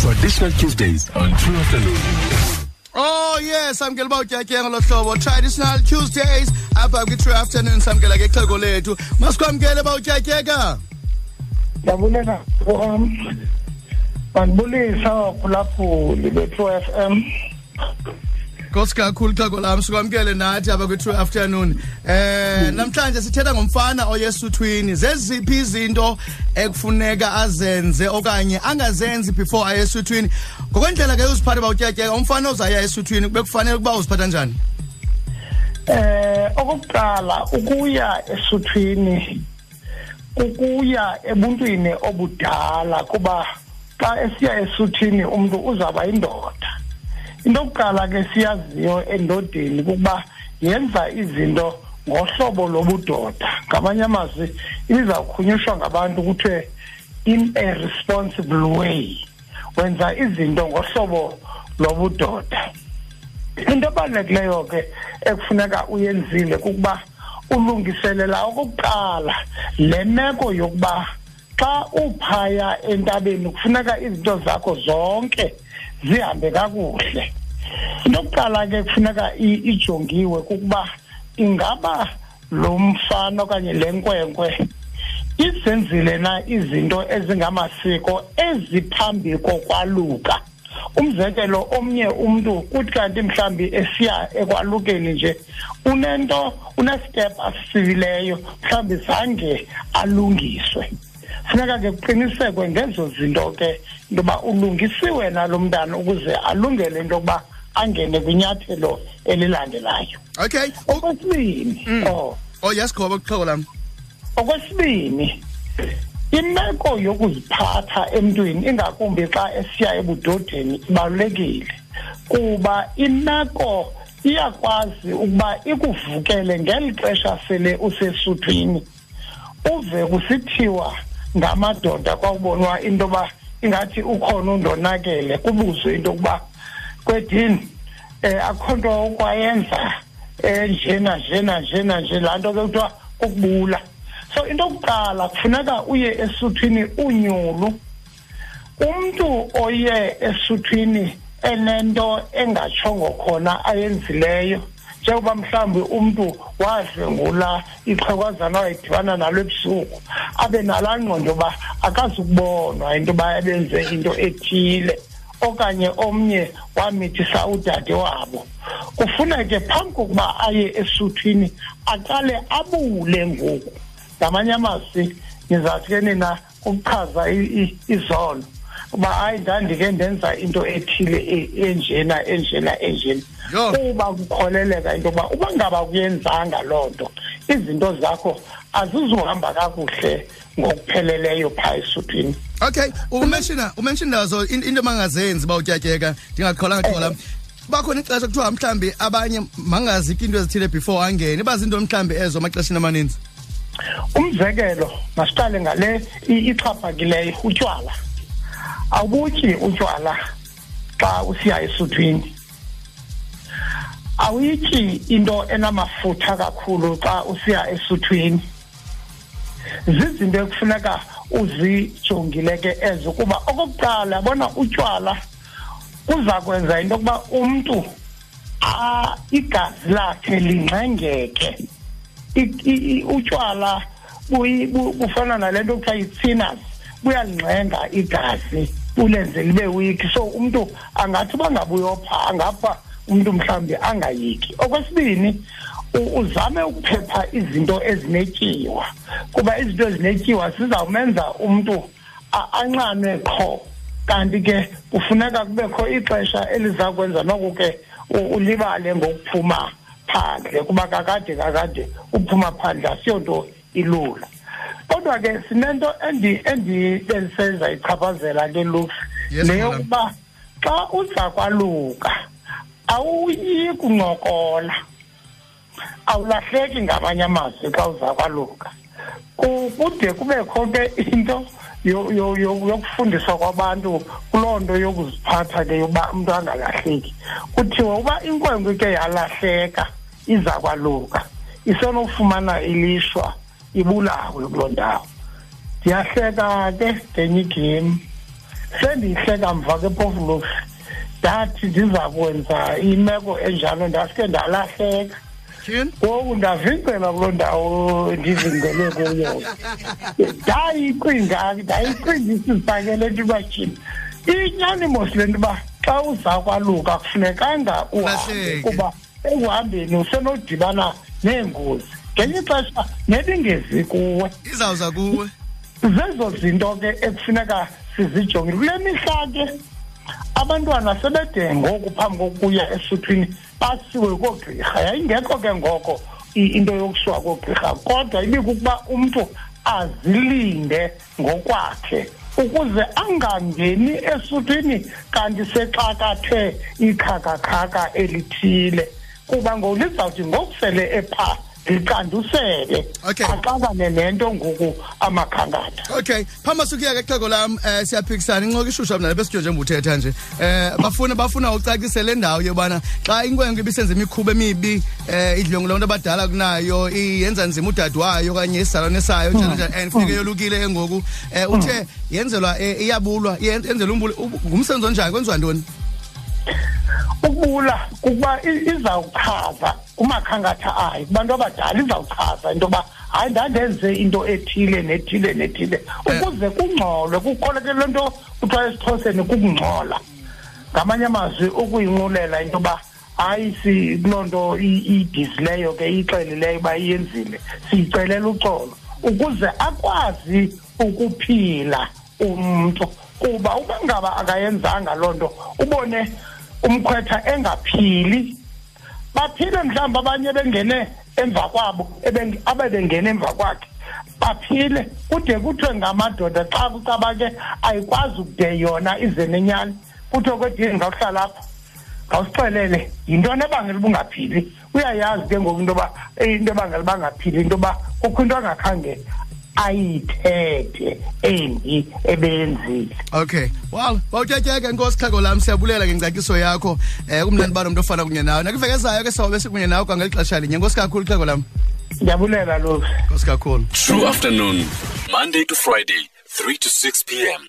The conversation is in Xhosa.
Traditional Tuesdays on True Afternoon. Oh yes, samkela uba utyatye ngolo hlobo traditional Tuesdays apha kwi-true afternoon samkela ke xhego lethu masikwamkele uba utyatyeka ndiyabulela wam bandibulisa abaphulaphuli be-true f m nkosi kakhulu xhego lam sikwamkele nathi apha kwi-two afternoon eh namhlanje sithetha ngomfana oyesuthwini zeziphi izinto ekufuneka azenze okanye angazenzi before aye esuthwini ngokwendlela ke uziphathe uba utyatyeka umfana ozaya esuthwini kube kufanele ukuba uziphatha njani eh okokuqala ukuya esuthwini kukuya ebuntwini obudala kuba xa esiya esuthini umntu uzawuba yindoda into yokuqala ke siyaziyo endodeni kukuba yenza izinto ngohlobo lobudoda ngamanye amazwi ibizawukhunyushwa ngabantu kuthiwe in a responsible way wenza izinto ngohlobo lobudoda into ebalulekileyo ke ekufuneka uyenzile kukuba ulungiselela okokuqala le meko yokuba xa uphaya entabeni kufuneka izinto zakho zonke zihambe kakuhle into yokuqala ke kufuneka ijongiwe kukuba ingaba lo mfana okanye le nkwenkwe izenzile na izinto ezingamasiko eziphambi kokwaluka umzekelo omnye umntu kuthi kanti mhlawumbi esiya ekwalukeni nje unento unestep asisibileyo mhlawumbi zange alungiswe funeka ke kuqinisekwe ngezo zinto ke into yoba ulungisiwe na lo mntana ukuze alungele into yokuba angene kwinyathelo elilandelayo okay okwesibini mm. oh oh yes khoba kuxhoko lam okwesibini imeko yokuziphatha emntwini ingakumbi xa esiya ebudodeni ibalulekile kuba imeko iyakwazi ukuba ikuvukele ngeli xesha sele usesuthwini uve kusithiwa ngamadoda kwakubonwa into yoba ingathi ukhona undonakele kubuzwe into yokuba kwedini um akukho nto okwayenza um njena njena njena nje laa nto ke kuthiwa kukubula so into yokuqala kufuneka uye esuthwini unyulu umntu oye esuthwini enento engatshongo khona ayenzileyo njengoba mhlawumbi umntu wadlwengula ixhekwazana wayedibana nalo ebusuku abe nalaa ngqondo yoba akazukubonwa into yoba abenze into ethile okanye omnye wamithisa udade wabo kufuneke phambi kokuba aye esuthwini aqale abule ngoku ngamanye amazwi nizawuthi ke nina ukuchaza izolo uba hayi ndandike ndenza into ethile e, enjena enjena enjena kuba kukholeleka into yokuba uba ngaba kuyenzanga loo nto izinto zakho azizuhamba kakuhle ngokupheleleyo phaa esuthwini okay umenshina umenshina nazo into mangazenzi uba utyatyeka ndingaqhola ngaqhola eh, bakhona ixesha kuthiwa mhlawumbi abanye mangazikho into ezithile before angene iba zinto mhlawumbi ezo amaxesheni amaninzi umzekelo masiqale ngale ixhaphakileyo utywala awubutyi utywala xa usiya esuthwini awuyityi into enamafutha kakhulu xa usiya esuthwini zizinto ekufuneka uzijongile ke ezo kuba okokuqala bona utywala kuza kwenza into yokuba umntu igazi lakhe lingxengeke utywala bufana nale nto kuthiwa yi-sinas buyalingxenga igazi bulenze libe weak so umntu angathi uba ngabuyopha angapha umntu mhlawumbi angayiki okwesibini uzame ukuphepha izinto ezinetyiwa kuba izinto ezinetyiwa sizawumenza umntu anxanwe qho kanti ke kufuneka kubekho ixesha eliza kwenza noku ke ulibale ngokuphuma phandle kuba kakade kakade ukuphuma phandle asiyonto ilula kodwa ke sinento endi endi bendisenza ichaphazela le lux leyokuba xa uza kwaluka awuyi kuncokola awulahleki ngamanye amazwi xa uza kwaluka kude kubekho ke into yokufundiswa kwabantu kuloo nto yokuziphatha ke yokuba umntu angalahleki kuthiwa uba inkwenkwe ke yalahleka iza kwaluka isenofumana ilishwa ibulawe kuloo ndawo ndiyahleka ke ngenye igame sendiyihleka mva ke phofu loku ndathi ndiza kwenza imeko enjalo ndaske ndalahleka ngoku ndavingcela kuloo ndawo ndivingcele kuyo ndayicinga ndayicingisa ke le nto uba tyhini inyani mos le nto uba xa uza kwaluka kufunekanga uhambe kuba ekuhambeni usenodibana neengozi ngenye ixesha nebingezi kuwe izawuza kuwe zezo zinto ke ekufuneka sizijongile kule mihla ke abantwana sebede ngoku phambi kokuya esuthwini basiwe koogqirha yayingekho ke ngoko into yokusiwa koogqirha kodwa ibikukuba umntu azilinde ngokwakhe ukuze angangeni esuthwini kanti sexakathe ikhakakhaka elithile kuba ngolizawuthi ngokusele ephaa liqandusele okay. axakane nento ngoku amakhankatha okay phambasi ukuya ke xhego lam um eh, siyaphikisana incoko ishusha mna besijo njengobuthetha nje eh bafuna bafuna ucacise le ndawo yobana xa inkwenkwe ibisenza imikhuba emibi eh idlwengula abantu abadala kunayo yenza nzima udade wayo okanye isalwane sayo njalo njalo and funeke yolukile ke ngoku eh uthe yenzelwa eh, iyabulwa yenzelwa umbula ngumsebenzi onjani kwenziwa ntoni ukubula kukuba izawuchaza kumakhankatha ayo kubantu abadala izawuchaza into yoba hayi ndandenze into ethile nethile nethile eh. ukuze kungcolwe kukholeke loo nto kuthiwa esixhoseni kukungcola ngamanye amazwi ukuyinqulela into yoba hayi si kuloo nto idizileyo ke iyixelileyo uba iyenzile siyicelela uxolo ukuze akwazi ukuphila umntu kuba uba ngaba akayenzanga loo nto ubone umkhwetha engaphili baphinde mhlawumbi abanye bengene emva kwabo abebengene emva kwakhe baphile kude kuthiwe ngamadoda xa kucaba ke ayikwazi ukude yona ize nenyani kuthiwe kwedini ngawuhlala apha ngawusixelele yintoni ebangela uba ungaphili uyayazi ke ngoku into yoba into ebangela uba ngaphili into yoba kukho into angakhangela ayithethe embi ebeyenzile okay well wawutyatyeka nkosi xhego lam siyabulela ngengcakiso yakho um eh, kumnandi uba nomntu ofana kunye nawe nakufekezayo ke sawube sikunye nawe kwangeli xesha linye nkosi kakhulu xhego lam ndiyabulela lo nkosi kakhulu true afternoon monday to friday 3 to 6 p m